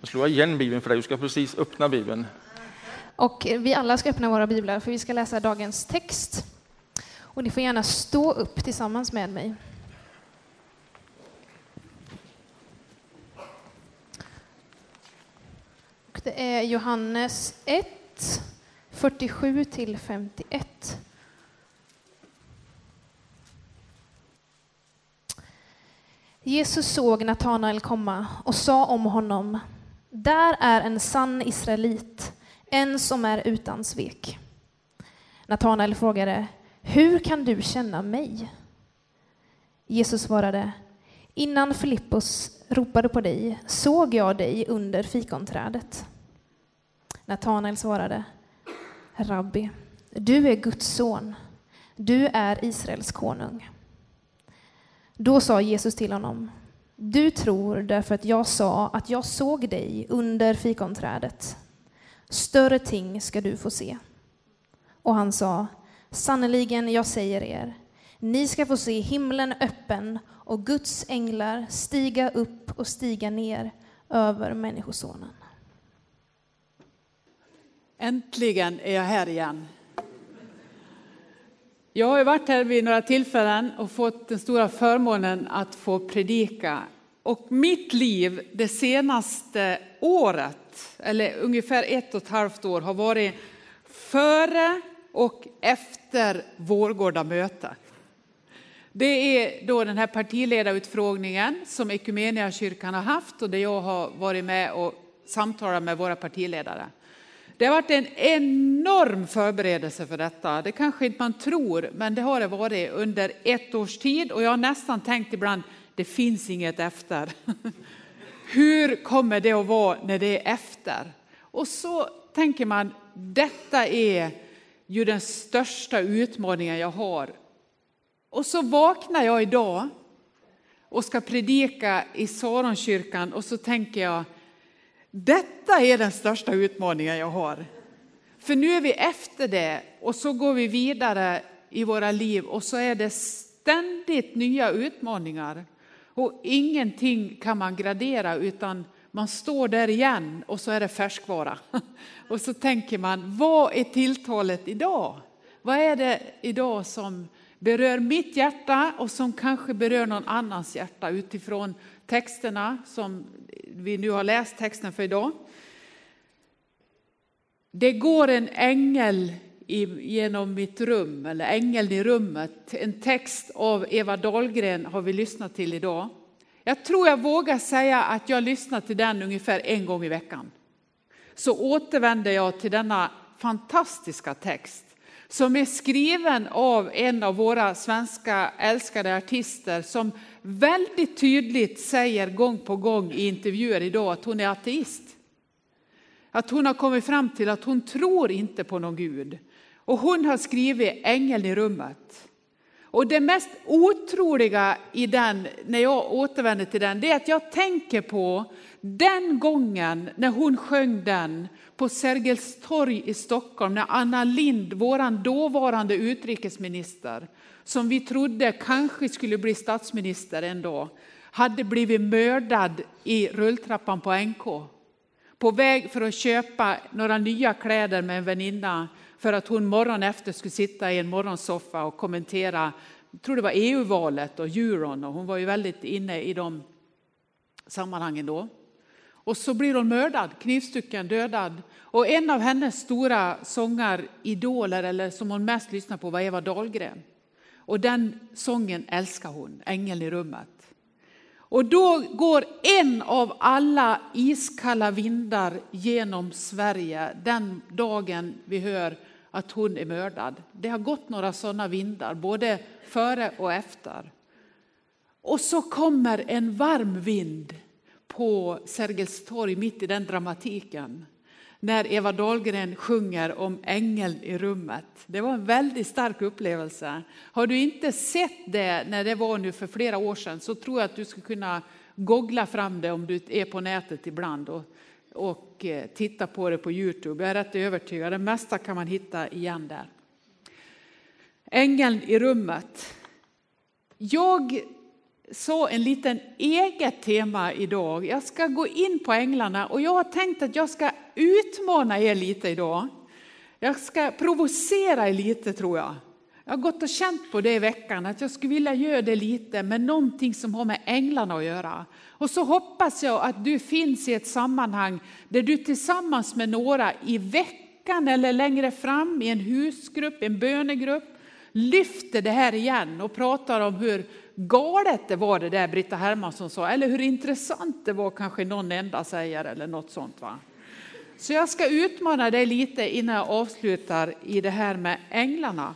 Jag slår igen Bibeln för dig, du ska precis öppna Bibeln. Och vi alla ska öppna våra biblar för vi ska läsa dagens text. Och ni får gärna stå upp tillsammans med mig. Och det är Johannes 1, 47 till 51. Jesus såg Natanael komma och sa om honom, där är en sann israelit, en som är utan svek. Natanael frågade, hur kan du känna mig? Jesus svarade, innan Filippos ropade på dig såg jag dig under fikonträdet. Natanael svarade, Rabbi, du är Guds son, du är Israels konung. Då sa Jesus till honom, du tror därför att jag sa att jag såg dig under fikonträdet. Större ting ska du få se. Och han sa, sannerligen, jag säger er, ni ska få se himlen öppen och Guds änglar stiga upp och stiga ner över Människosonen. Äntligen är jag här igen. Jag har varit här vid några tillfällen och fått den stora förmånen att få predika. Och mitt liv det senaste året, eller ungefär ett och ett halvt år, har varit före och efter Vårgårda möte. Det är då den här partiledarutfrågningen som kyrkan har haft och där jag har varit med och samtalat med våra partiledare. Det har varit en enorm förberedelse för detta. Det kanske inte man tror, men det har det varit under ett års tid och jag har nästan tänkt ibland, det finns inget efter. Hur kommer det att vara när det är efter? Och så tänker man, detta är ju den största utmaningen jag har. Och så vaknar jag idag och ska predika i Saronkyrkan och så tänker jag, detta är den största utmaningen jag har. För nu är vi efter det och så går vi vidare i våra liv och så är det ständigt nya utmaningar. Och ingenting kan man gradera utan man står där igen och så är det färskvara. Och så tänker man, vad är tilltalet idag? Vad är det idag som berör mitt hjärta och som kanske berör någon annans hjärta utifrån texterna som vi nu har läst texten för idag. Det går en ängel genom mitt rum, eller ängeln i rummet. En text av Eva Dahlgren har vi lyssnat till idag. Jag tror jag vågar säga att jag lyssnar till den ungefär en gång i veckan. Så återvänder jag till denna fantastiska text som är skriven av en av våra svenska älskade artister som väldigt tydligt säger gång på gång i intervjuer idag att hon är ateist. Att hon har kommit fram till att hon tror inte på någon Gud. Och hon har skrivit Ängeln i rummet. Och det mest otroliga i den, när jag återvänder till den, det är att jag tänker på den gången när hon sjöng den på Sergels torg i Stockholm, när Anna Lind, vår dåvarande utrikesminister, som vi trodde kanske skulle bli statsminister en dag, hade blivit mördad i rulltrappan på NK. På väg för att köpa några nya kläder med en väninna för att hon morgon efter skulle sitta i en morgonsoffa och kommentera, jag tror det var EU-valet och euron och hon var ju väldigt inne i de sammanhangen då. Och så blir hon mördad, knivstucken, dödad. Och en av hennes stora sångaridoler, eller som hon mest lyssnar på, var Eva Dahlgren. Och den sången älskar hon, Ängeln i rummet. Och då går en av alla iskalla vindar genom Sverige den dagen vi hör att hon är mördad. Det har gått några sådana vindar, både före och efter. Och så kommer en varm vind på Sergels torg mitt i den dramatiken när Eva Dahlgren sjunger om ängeln i rummet. Det var en väldigt stark upplevelse. Har du inte sett det när det var nu för flera år sedan så tror jag att du skulle kunna googla fram det om du är på nätet ibland och, och eh, titta på det på Youtube. Jag är rätt övertygad, det mesta kan man hitta igen där. Ängeln i rummet. Jag så en liten eget tema idag. Jag ska gå in på änglarna och jag har tänkt att jag ska utmana er lite idag. Jag ska provocera er lite tror jag. Jag har gått och känt på det i veckan, att jag skulle vilja göra det lite med någonting som har med änglarna att göra. Och så hoppas jag att du finns i ett sammanhang där du tillsammans med några i veckan eller längre fram i en husgrupp, en bönegrupp, lyfter det här igen och pratar om hur galet det var det där Britta Hermansson sa, eller hur intressant det var kanske någon enda säger eller något sånt. Va? Så jag ska utmana dig lite innan jag avslutar i det här med änglarna.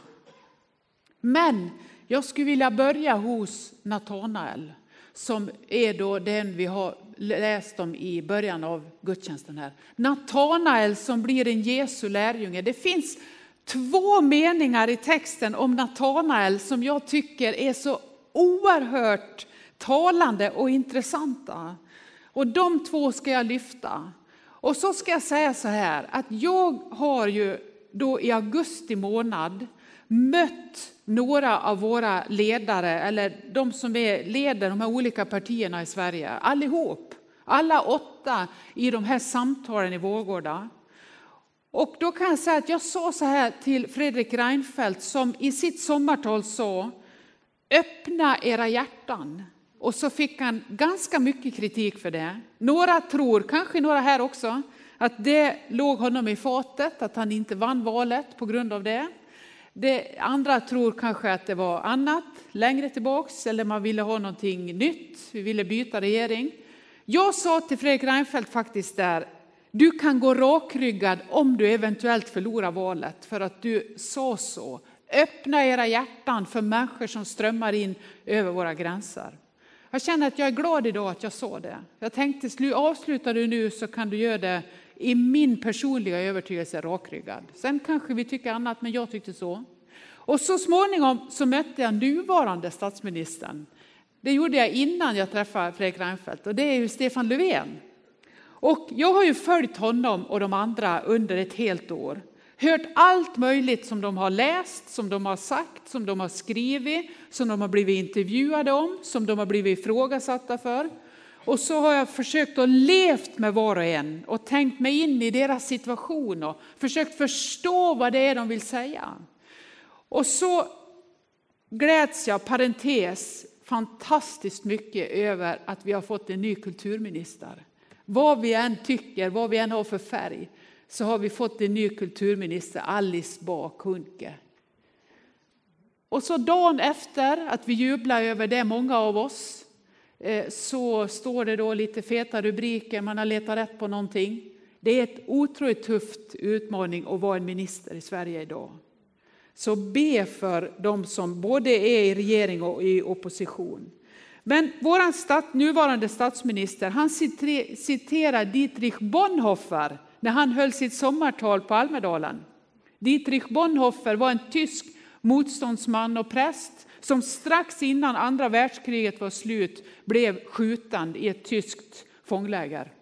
Men jag skulle vilja börja hos Natanael som är då den vi har läst om i början av gudstjänsten här. Natanael som blir en Jesu lärjunge. Det finns två meningar i texten om Natanael som jag tycker är så oerhört talande och intressanta. Och de två ska jag lyfta. Och så ska jag säga så här att jag har ju då i augusti månad mött några av våra ledare, eller de som är leder de här olika partierna i Sverige, allihop. Alla åtta i de här samtalen i Vårgårda. Och då kan jag säga att jag sa så här till Fredrik Reinfeldt som i sitt sommartal sa, öppna era hjärtan. Och så fick han ganska mycket kritik för det. Några tror, kanske några här också, att det låg honom i fatet, att han inte vann valet på grund av det. Det andra tror kanske att det var annat längre tillbaks eller man ville ha någonting nytt. Vi ville byta regering. Jag sa till Fredrik Reinfeldt faktiskt där, du kan gå rakryggad om du eventuellt förlorar valet för att du sa så. Öppna era hjärtan för människor som strömmar in över våra gränser. Jag känner att jag är glad idag att jag sa det. Jag tänkte, avslutar du nu så kan du göra det i min personliga övertygelse rakryggad. Sen kanske vi tycker annat, men jag tyckte så. Och så småningom så mötte jag nuvarande statsministern. Det gjorde jag innan jag träffade Fredrik Reinfeldt och det är ju Stefan Löfven. Och jag har ju följt honom och de andra under ett helt år. Hört allt möjligt som de har läst, som de har sagt, som de har skrivit, som de har blivit intervjuade om, som de har blivit ifrågasatta för. Och så har jag försökt att levt med var och en och tänkt mig in i deras situation och försökt förstå vad det är de vill säga. Och så gläds jag, parentes, fantastiskt mycket över att vi har fått en ny kulturminister. Vad vi än tycker, vad vi än har för färg, så har vi fått en ny kulturminister, Alice Bah Kuhnke. Och så dagen efter att vi jublar över det, många av oss, eh, så står det då lite feta rubriker, man har letat rätt på någonting. Det är ett otroligt tufft utmaning att vara en minister i Sverige idag. Så be för de som både är i regering och i opposition. Men vår stat, nuvarande statsminister han citerar Dietrich Bonhoeffer när han höll sitt sommartal på Almedalen. Dietrich Bonhoeffer var en tysk motståndsman och präst som strax innan andra världskriget var slut blev skjuten i ett tyskt fångläger.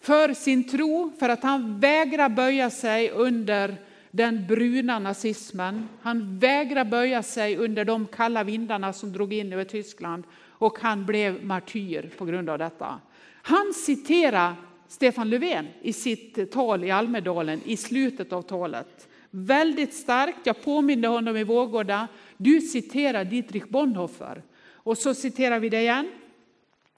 För sin tro, för att han vägrar böja sig under den bruna nazismen. Han vägrar böja sig under de kalla vindarna som drog in över Tyskland och han blev martyr på grund av detta. Han citerar Stefan Löfven i sitt tal i Almedalen i slutet av talet. Väldigt starkt, jag påminde honom i Vårgårda, du citerar Dietrich Bonhoeffer. Och så citerar vi det igen.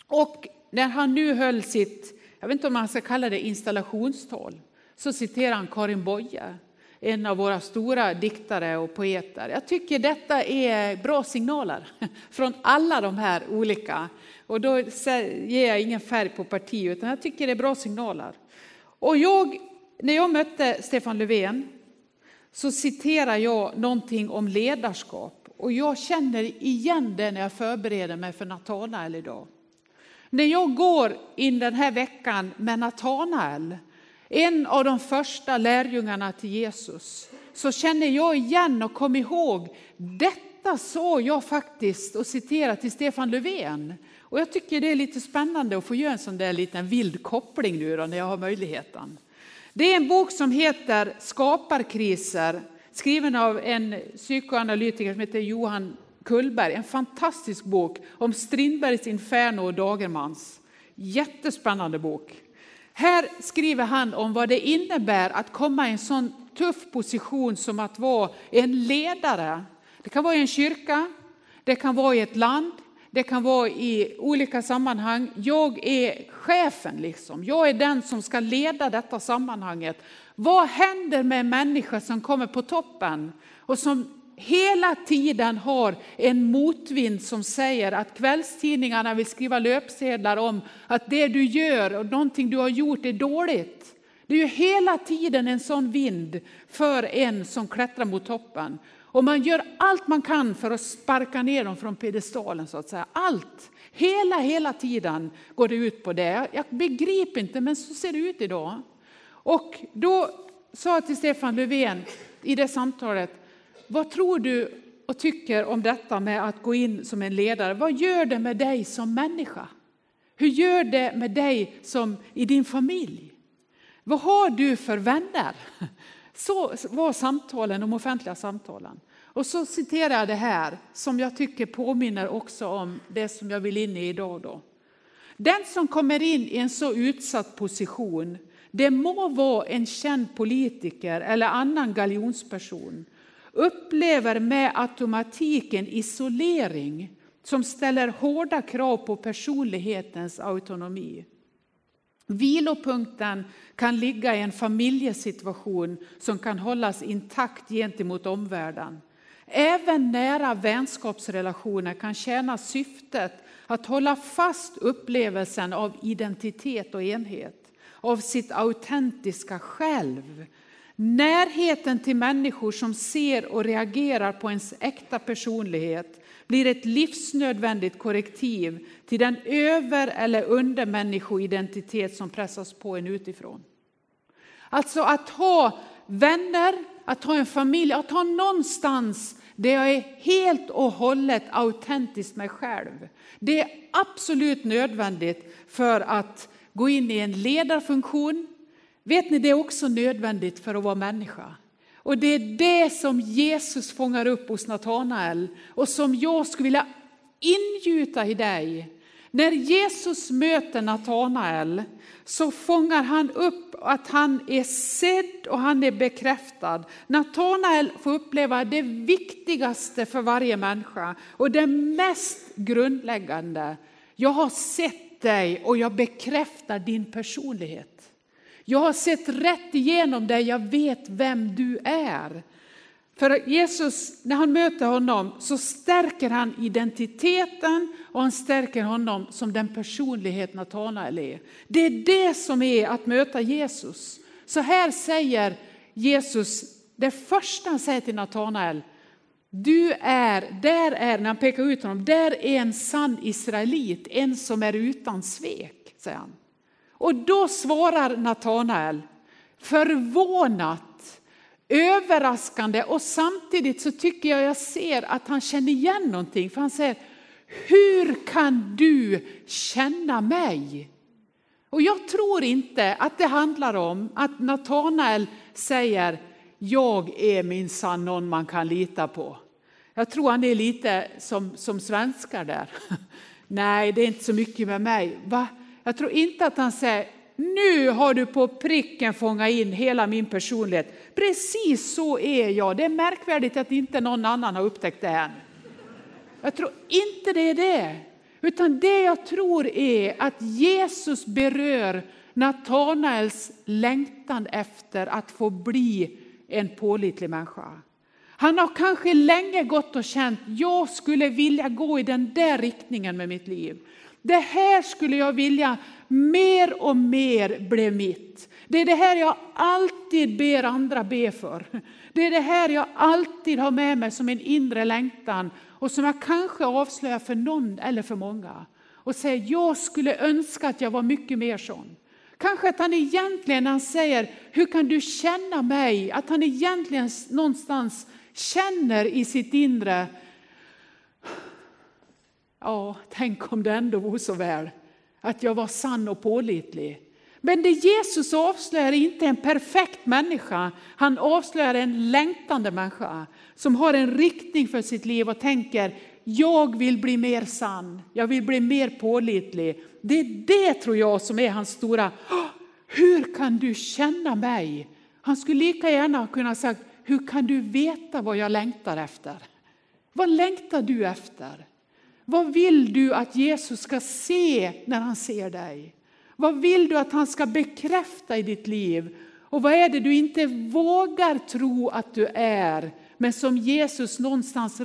Och när han nu höll sitt, jag vet inte om man ska kalla det installationstal, så citerar han Karin Boye, en av våra stora diktare och poeter. Jag tycker detta är bra signaler från alla de här olika. Och då ger jag ingen färg på parti, utan jag tycker det är bra signaler. Och jag, när jag mötte Stefan Löfven så citerar jag någonting om ledarskap. Och jag känner igen det när jag förbereder mig för Natanael idag. När jag går in den här veckan med Natanael, en av de första lärjungarna till Jesus, så känner jag igen och kommer ihåg, detta sa jag faktiskt och citerade till Stefan Löfven. Och jag tycker det är lite spännande att få göra en sån där liten vild koppling nu då, när jag har möjligheten. Det är en bok som heter Skaparkriser, skriven av en psykoanalytiker som heter Johan Kullberg, en fantastisk bok om Strindbergs Inferno och Dagermans. Jättespännande bok. Här skriver han om vad det innebär att komma i en sån tuff position som att vara en ledare. Det kan vara i en kyrka, det kan vara i ett land, det kan vara i olika sammanhang. Jag är chefen, liksom. jag är den som ska leda detta sammanhanget. Vad händer med en människa som kommer på toppen och som hela tiden har en motvind som säger att kvällstidningarna vill skriva löpsedlar om att det du gör och någonting du har gjort är dåligt. Det är ju hela tiden en sån vind för en som klättrar mot toppen. Och man gör allt man kan för att sparka ner dem från pedestalen så att säga. Allt, hela, hela tiden går det ut på det. Jag begriper inte men så ser det ut idag. Och då sa jag till Stefan Löfven i det samtalet, vad tror du och tycker om detta med att gå in som en ledare? Vad gör det med dig som människa? Hur gör det med dig som i din familj? Vad har du för vänner? Så var samtalen, de offentliga samtalen. Och så citerar jag det här som jag tycker påminner också om det som jag vill in i idag. Då. Den som kommer in i en så utsatt position, det må vara en känd politiker eller annan galjonsperson, upplever med automatiken isolering som ställer hårda krav på personlighetens autonomi. Vilopunkten kan ligga i en familjesituation som kan hållas intakt gentemot omvärlden. Även nära vänskapsrelationer kan tjäna syftet att hålla fast upplevelsen av identitet och enhet, av sitt autentiska själv. Närheten till människor som ser och reagerar på ens äkta personlighet blir ett livsnödvändigt korrektiv till den över eller undermänniskoidentitet som pressas på en utifrån. Alltså att ha vänner, att ha en familj, att ha någonstans där jag är helt och hållet autentisk mig själv. Det är absolut nödvändigt för att gå in i en ledarfunktion. Vet ni, det är också nödvändigt för att vara människa. Och det är det som Jesus fångar upp hos Natanael och som jag skulle vilja ingjuta i dig. När Jesus möter Natanael så fångar han upp att han är sedd och han är bekräftad. Natanael får uppleva det viktigaste för varje människa och det mest grundläggande. Jag har sett dig och jag bekräftar din personlighet. Jag har sett rätt igenom dig, jag vet vem du är. För Jesus, när han möter honom så stärker han identiteten och han stärker honom som den personlighet Natanael är. Det är det som är att möta Jesus. Så här säger Jesus, det första han säger till Natanael, du är, där är, när han pekar ut honom, där är en sann israelit, en som är utan svek, säger han. Och då svarar Natanael förvånat, överraskande och samtidigt så tycker jag jag ser att han känner igen någonting. För han säger, hur kan du känna mig? Och jag tror inte att det handlar om att Natanael säger, jag är minsann någon man kan lita på. Jag tror han är lite som, som svenskar där. Nej, det är inte så mycket med mig. Va? Jag tror inte att han säger, nu har du på pricken fångat in hela min personlighet. Precis så är jag. Det är märkvärdigt att inte någon annan har upptäckt det än. Jag tror inte det är det. Utan det jag tror är att Jesus berör Natanaels längtan efter att få bli en pålitlig människa. Han har kanske länge gått och känt, jag skulle vilja gå i den där riktningen med mitt liv. Det här skulle jag vilja mer och mer blev mitt. Det är det här jag alltid ber andra be för. Det är det här jag alltid har med mig som en inre längtan och som jag kanske avslöjar för någon eller för många. Och säger, jag skulle önska att jag var mycket mer sån. Kanske att han egentligen, när han säger, hur kan du känna mig? Att han egentligen någonstans känner i sitt inre, Ja, tänk om det ändå vore så väl att jag var sann och pålitlig. Men det Jesus avslöjar är inte en perfekt människa, han avslöjar en längtande människa som har en riktning för sitt liv och tänker, Jag vill bli mer sann, jag vill bli mer pålitlig. Det är det tror jag som är hans stora, hur kan du känna mig? Han skulle lika gärna kunna sagt, hur kan du veta vad jag längtar efter? Vad längtar du efter? Vad vill du att Jesus ska se när han ser dig? Vad vill du att han ska bekräfta i ditt liv? Och vad är det du inte vågar tro att du är, men som Jesus någonstans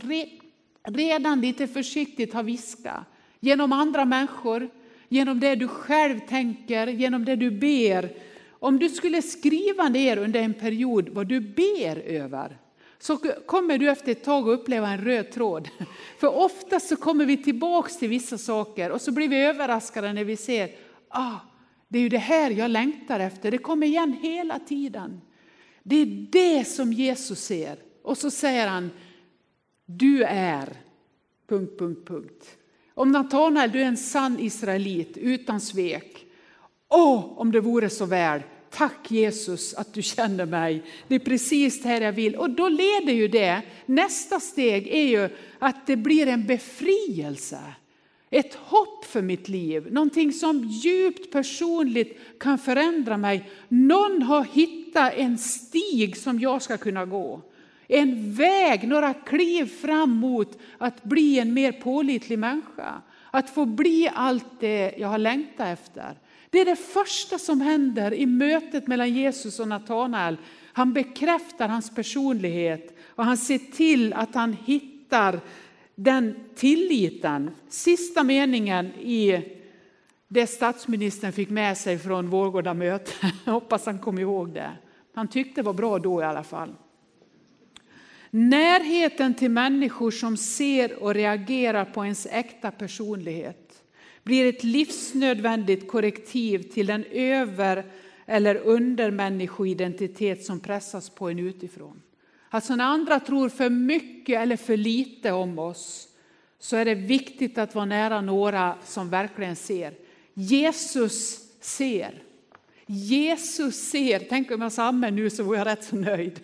redan lite försiktigt har viskat? Genom andra människor, genom det du själv tänker, genom det du ber. Om du skulle skriva ner under en period vad du ber över, så kommer du efter ett tag att uppleva en röd tråd. För ofta så kommer vi tillbaks till vissa saker och så blir vi överraskade när vi ser, ah, det är ju det här jag längtar efter. Det kommer igen hela tiden. Det är det som Jesus ser. Och så säger han, du är... Punkt, punkt, punkt. Om Natanael, du är en sann israelit utan svek. Åh, om det vore så väl. Tack Jesus att du känner mig. Det är precis det här jag vill. Och då leder ju det, nästa steg är ju att det blir en befrielse. Ett hopp för mitt liv, någonting som djupt personligt kan förändra mig. Någon har hittat en stig som jag ska kunna gå. En väg, några kliv fram mot att bli en mer pålitlig människa. Att få bli allt det jag har längtat efter. Det är det första som händer i mötet mellan Jesus och Natanael. Han bekräftar hans personlighet och han ser till att han hittar den tilliten. Sista meningen i det statsministern fick med sig från Vårgårda möte. Jag hoppas han kom ihåg det. Han tyckte det var bra då i alla fall. Närheten till människor som ser och reagerar på ens äkta personlighet blir ett livsnödvändigt korrektiv till den över eller undermänniskoidentitet som pressas på en utifrån. Alltså när andra tror för mycket eller för lite om oss så är det viktigt att vara nära några som verkligen ser. Jesus ser. Jesus ser, tänk om jag sa amen nu så vore jag rätt så nöjd.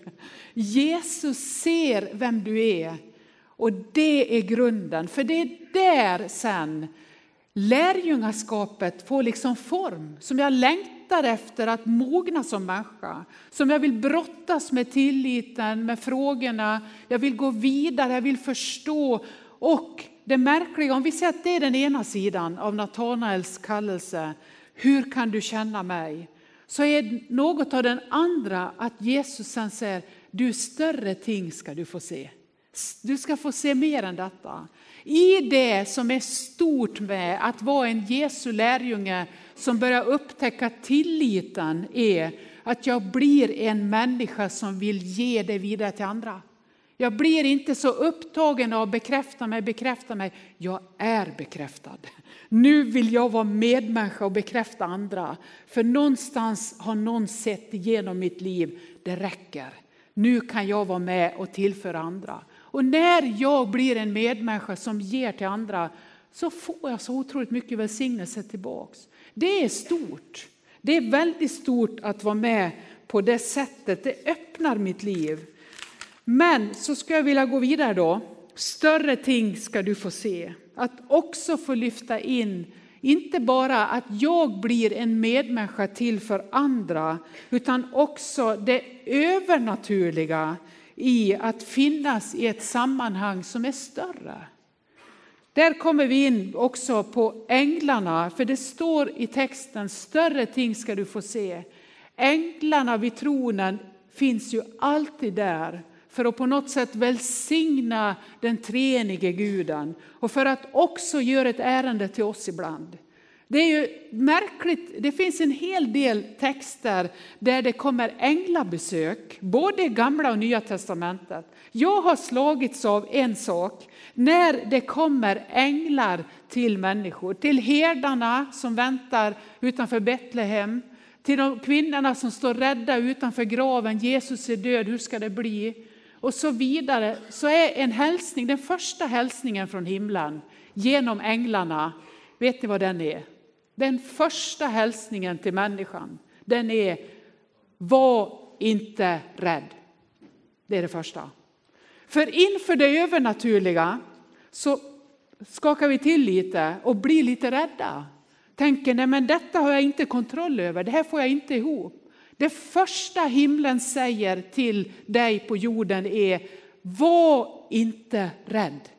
Jesus ser vem du är och det är grunden, för det är där sen lärjungaskapet får liksom form som jag längtar efter att mogna som människa. Som jag vill brottas med tilliten, med frågorna. Jag vill gå vidare, jag vill förstå. Och det märkliga, om vi säger att det är den ena sidan av Natanaels kallelse. Hur kan du känna mig? Så är något av den andra att Jesus sen säger, du större ting ska du få se. Du ska få se mer än detta. I det som är stort med att vara en Jesu lärjunge som börjar upptäcka tilliten är att jag blir en människa som vill ge det vidare till andra. Jag blir inte så upptagen av bekräfta mig, bekräfta mig. Jag är bekräftad. Nu vill jag vara medmänniska och bekräfta andra. För någonstans har någon sett igenom mitt liv, det räcker. Nu kan jag vara med och tillföra andra. Och när jag blir en medmänniska som ger till andra så får jag så otroligt mycket välsignelse tillbaks. Det är stort. Det är väldigt stort att vara med på det sättet. Det öppnar mitt liv. Men så ska jag vilja gå vidare då. Större ting ska du få se. Att också få lyfta in, inte bara att jag blir en medmänniska till för andra, utan också det övernaturliga i att finnas i ett sammanhang som är större. Där kommer vi in också på änglarna, för det står i texten större ting ska du få se. Änglarna vid tronen finns ju alltid där för att på något sätt välsigna den treenige guden och för att också göra ett ärende till oss ibland. Det är ju märkligt, det finns en hel del texter där det kommer änglabesök, både i gamla och nya testamentet. Jag har slagits av en sak, när det kommer änglar till människor, till herdarna som väntar utanför Betlehem, till de kvinnorna som står rädda utanför graven, Jesus är död, hur ska det bli? Och så vidare, så är en hälsning, den första hälsningen från himlen genom änglarna, vet ni vad den är? Den första hälsningen till människan, den är var inte rädd. Det är det första. För inför det övernaturliga så skakar vi till lite och blir lite rädda. Tänker, nej men detta har jag inte kontroll över, det här får jag inte ihop. Det första himlen säger till dig på jorden är, var inte rädd.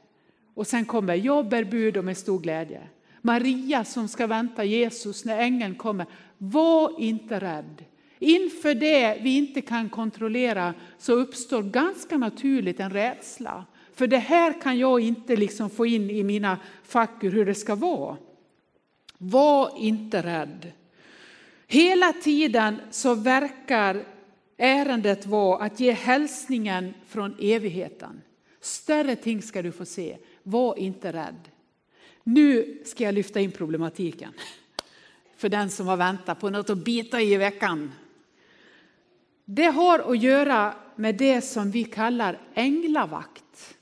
Och sen kommer, jag bär bud och med stor glädje. Maria som ska vänta Jesus när ängeln kommer, var inte rädd. Inför det vi inte kan kontrollera så uppstår ganska naturligt en rädsla. För det här kan jag inte liksom få in i mina fackur hur det ska vara. Var inte rädd. Hela tiden så verkar ärendet vara att ge hälsningen från evigheten. Större ting ska du få se. Var inte rädd. Nu ska jag lyfta in problematiken för den som har väntat på något att bita i i veckan. Det har att göra med det som vi kallar änglavakt.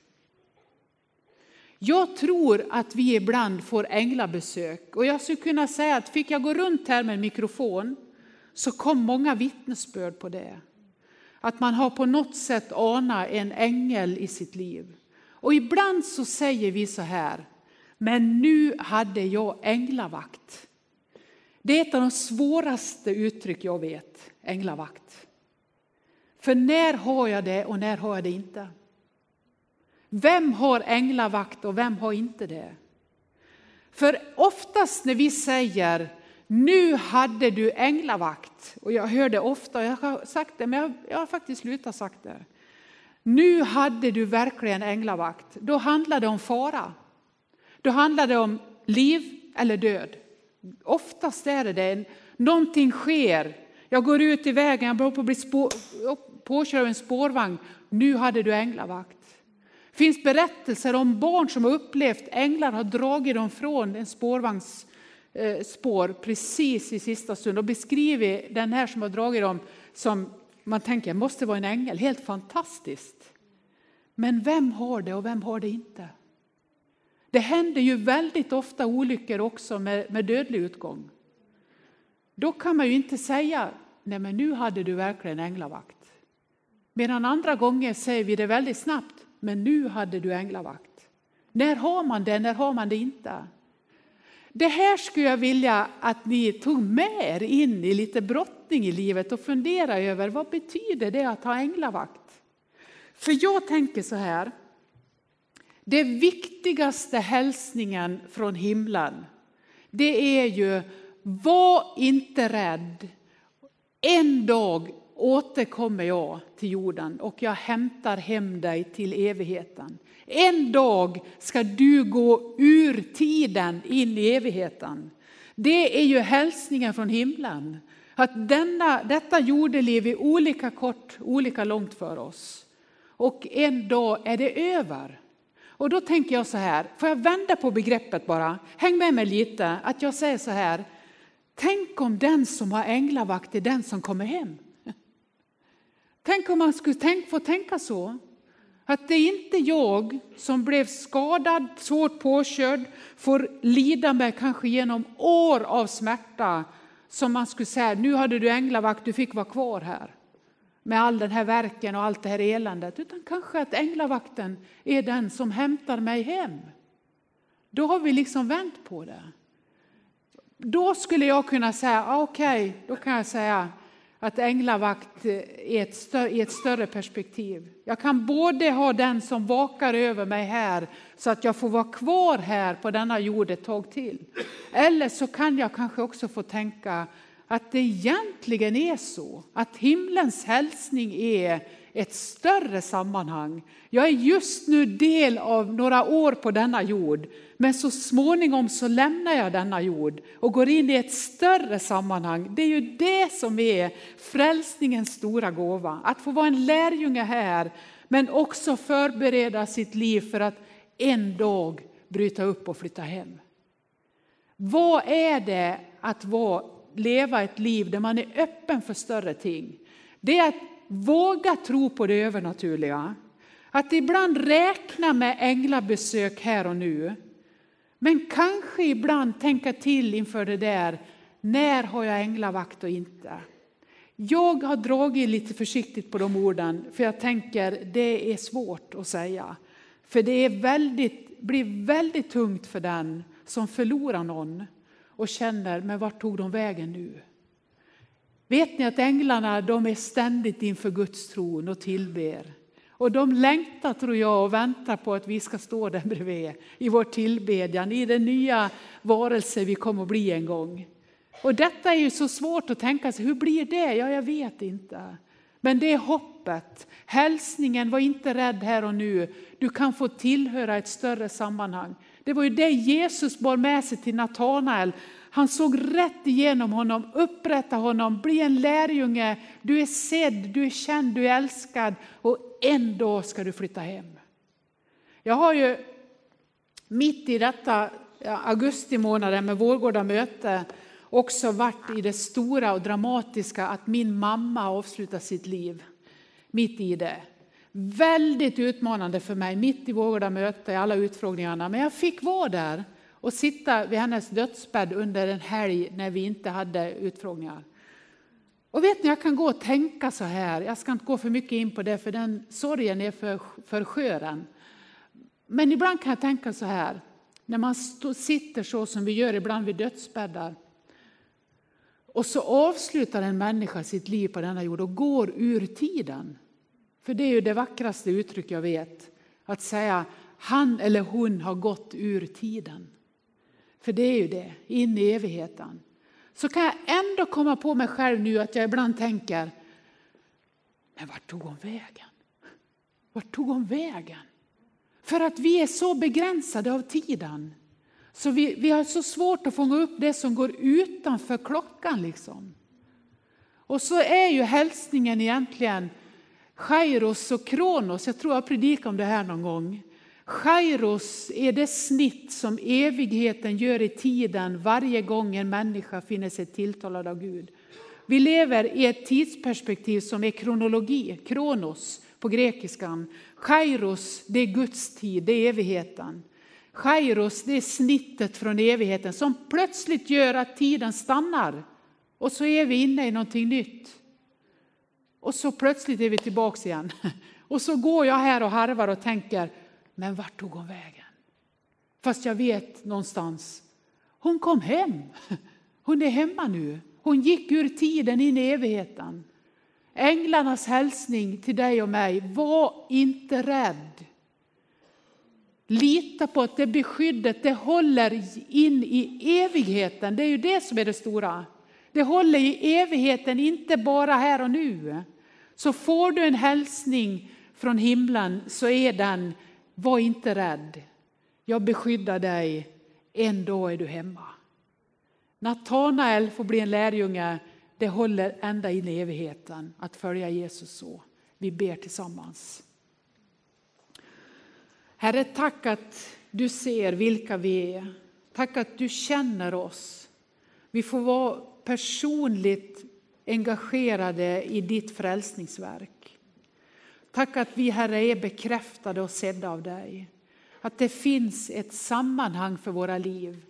Jag tror att vi ibland får änglabesök och jag skulle kunna säga att fick jag gå runt här med en mikrofon så kom många vittnesbörd på det. Att man har på något sätt anat en ängel i sitt liv. Och ibland så säger vi så här, men nu hade jag änglavakt. Det är ett av de svåraste uttryck jag vet, änglavakt. För när har jag det och när har jag det inte? Vem har änglavakt och vem har inte det? För oftast när vi säger nu hade du änglavakt, och jag hör det ofta, jag har sagt det, men jag, jag har faktiskt slutat sagt det. Nu hade du verkligen änglavakt. Då handlar det om fara. Då handlar det om liv eller död. Oftast är det det. Någonting sker. Jag går ut i vägen, jag börjar på att bli spår, påkörd av en spårvagn. Nu hade du änglavakt. Det finns berättelser om barn som har upplevt änglar har dragit dem från en spårvagnsspår eh, spår precis i sista stund och beskriver den här som har dragit dem som man tänker måste vara en ängel. Helt fantastiskt. Men vem har det och vem har det inte? Det händer ju väldigt ofta olyckor också med, med dödlig utgång. Då kan man ju inte säga, nej men nu hade du verkligen änglavakt. Medan andra gånger säger vi det väldigt snabbt, men nu hade du änglavakt. När har man det, när har man det inte? Det här skulle jag vilja att ni tog med er in i lite brottning i livet och fundera över vad betyder det att ha änglavakt? För jag tänker så här, det viktigaste hälsningen från himlen, det är ju var inte rädd. En dag återkommer jag till jorden och jag hämtar hem dig till evigheten. En dag ska du gå ur tiden in i evigheten. Det är ju hälsningen från himlen. Att denna, detta jordeliv är olika kort, olika långt för oss. Och en dag är det över. Och då tänker jag så här, får jag vända på begreppet bara? Häng med mig lite, att jag säger så här. Tänk om den som har änglavakt är den som kommer hem. Tänk om man skulle tänk, få tänka så. Att det är inte jag som blev skadad, svårt påkörd, får lida med kanske genom år av smärta som man skulle säga, nu hade du änglavakt, du fick vara kvar här med all den här verken och allt det här eländet, utan kanske att änglavakten är den som hämtar mig hem. Då har vi liksom vänt på det. Då skulle jag kunna säga, ah, okej, okay, då kan jag säga, att änglavakt är ett större, i ett större perspektiv. Jag kan både ha den som vakar över mig här så att jag får vara kvar här på denna jord ett tag till. Eller så kan jag kanske också få tänka att det egentligen är så att himlens hälsning är ett större sammanhang. Jag är just nu del av några år på denna jord, men så småningom så lämnar jag denna jord och går in i ett större sammanhang. Det är ju det som är frälsningens stora gåva, att få vara en lärjunge här, men också förbereda sitt liv för att en dag bryta upp och flytta hem. Vad är det att vara, leva ett liv där man är öppen för större ting? Det är att våga tro på det övernaturliga. Att ibland räkna med änglabesök här och nu. Men kanske ibland tänka till inför det där, när har jag änglavakt och inte? Jag har dragit lite försiktigt på de orden, för jag tänker det är svårt att säga. För det är väldigt blir väldigt tungt för den som förlorar någon och känner, men vart tog de vägen nu? Vet ni att änglarna de är ständigt inför Guds tron och tillber. Och de längtar tror jag och väntar på att vi ska stå där bredvid i vår tillbedjan, i den nya varelse vi kommer att bli en gång. Och detta är ju så svårt att tänka sig, hur blir det? Ja, jag vet inte. Men det är hoppet. Hälsningen, var inte rädd här och nu. Du kan få tillhöra ett större sammanhang. Det var ju det Jesus bar med sig till Natanael. Han såg rätt igenom honom, upprätta honom, bli en lärjunge. Du är sedd, du är känd, du är älskad och en dag ska du flytta hem. Jag har ju mitt i detta augusti månaden med Vårgårda möte också varit i det stora och dramatiska att min mamma avslutar sitt liv mitt i det. Väldigt utmanande för mig, mitt i Vårgårda möte, i alla utfrågningarna. Men jag fick vara där och sitta vid hennes dödsbädd under en helg när vi inte hade utfrågningar. Och vet ni, jag kan gå och tänka så här, jag ska inte gå för mycket in på det för den sorgen är för, för skören. Men ibland kan jag tänka så här, när man sitter så som vi gör ibland vid dödsbäddar. Och så avslutar en människa sitt liv på denna jord och går ur tiden. För det är ju det vackraste uttryck jag vet. Att säga han eller hon har gått ur tiden. För det är ju det, in i evigheten. Så kan jag ändå komma på mig själv nu att jag ibland tänker, men vart tog hon vägen? Vart tog hon vägen? För att vi är så begränsade av tiden. Så vi, vi har så svårt att fånga upp det som går utanför klockan. Liksom. Och så är ju hälsningen egentligen Kairos och Kronos. Jag tror jag predikade om det här någon gång. Kairos är det snitt som evigheten gör i tiden varje gång en människa finner sig tilltalad av Gud. Vi lever i ett tidsperspektiv som är kronologi, kronos på grekiskan. Kairos, det är Guds tid, det är evigheten. Kairos, det är snittet från evigheten som plötsligt gör att tiden stannar. Och så är vi inne i någonting nytt. Och så plötsligt är vi tillbaks igen. Och så går jag här och harvar och tänker, men vart tog hon vägen? Fast jag vet någonstans, hon kom hem. Hon är hemma nu. Hon gick ur tiden in i evigheten. Änglarnas hälsning till dig och mig, var inte rädd. Lita på att det beskyddet, det håller in i evigheten. Det är ju det som är det stora. Det håller i evigheten, inte bara här och nu. Så får du en hälsning från himlen så är den, var inte rädd. Jag beskyddar dig, en dag är du hemma. Natanael får bli en lärjunge, det håller ända in i evigheten att följa Jesus så. Vi ber tillsammans. Herre, tack att du ser vilka vi är. Tack att du känner oss. Vi får vara personligt engagerade i ditt frälsningsverk. Tack att vi, Herre, är bekräftade och sedda av dig. Att det finns ett sammanhang för våra liv.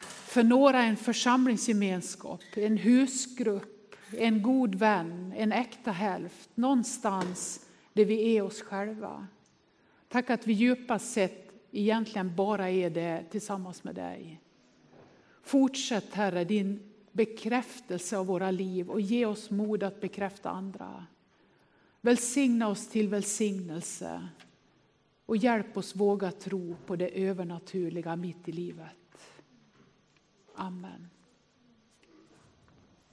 För några en församlingsgemenskap, en husgrupp, en god vän, en äkta hälft. Någonstans där vi är oss själva. Tack att vi djupast sett egentligen bara är det tillsammans med dig. Fortsätt Herre din bekräftelse av våra liv och ge oss mod att bekräfta andra. Välsigna oss till välsignelse och hjälp oss våga tro på det övernaturliga mitt i livet. Amen.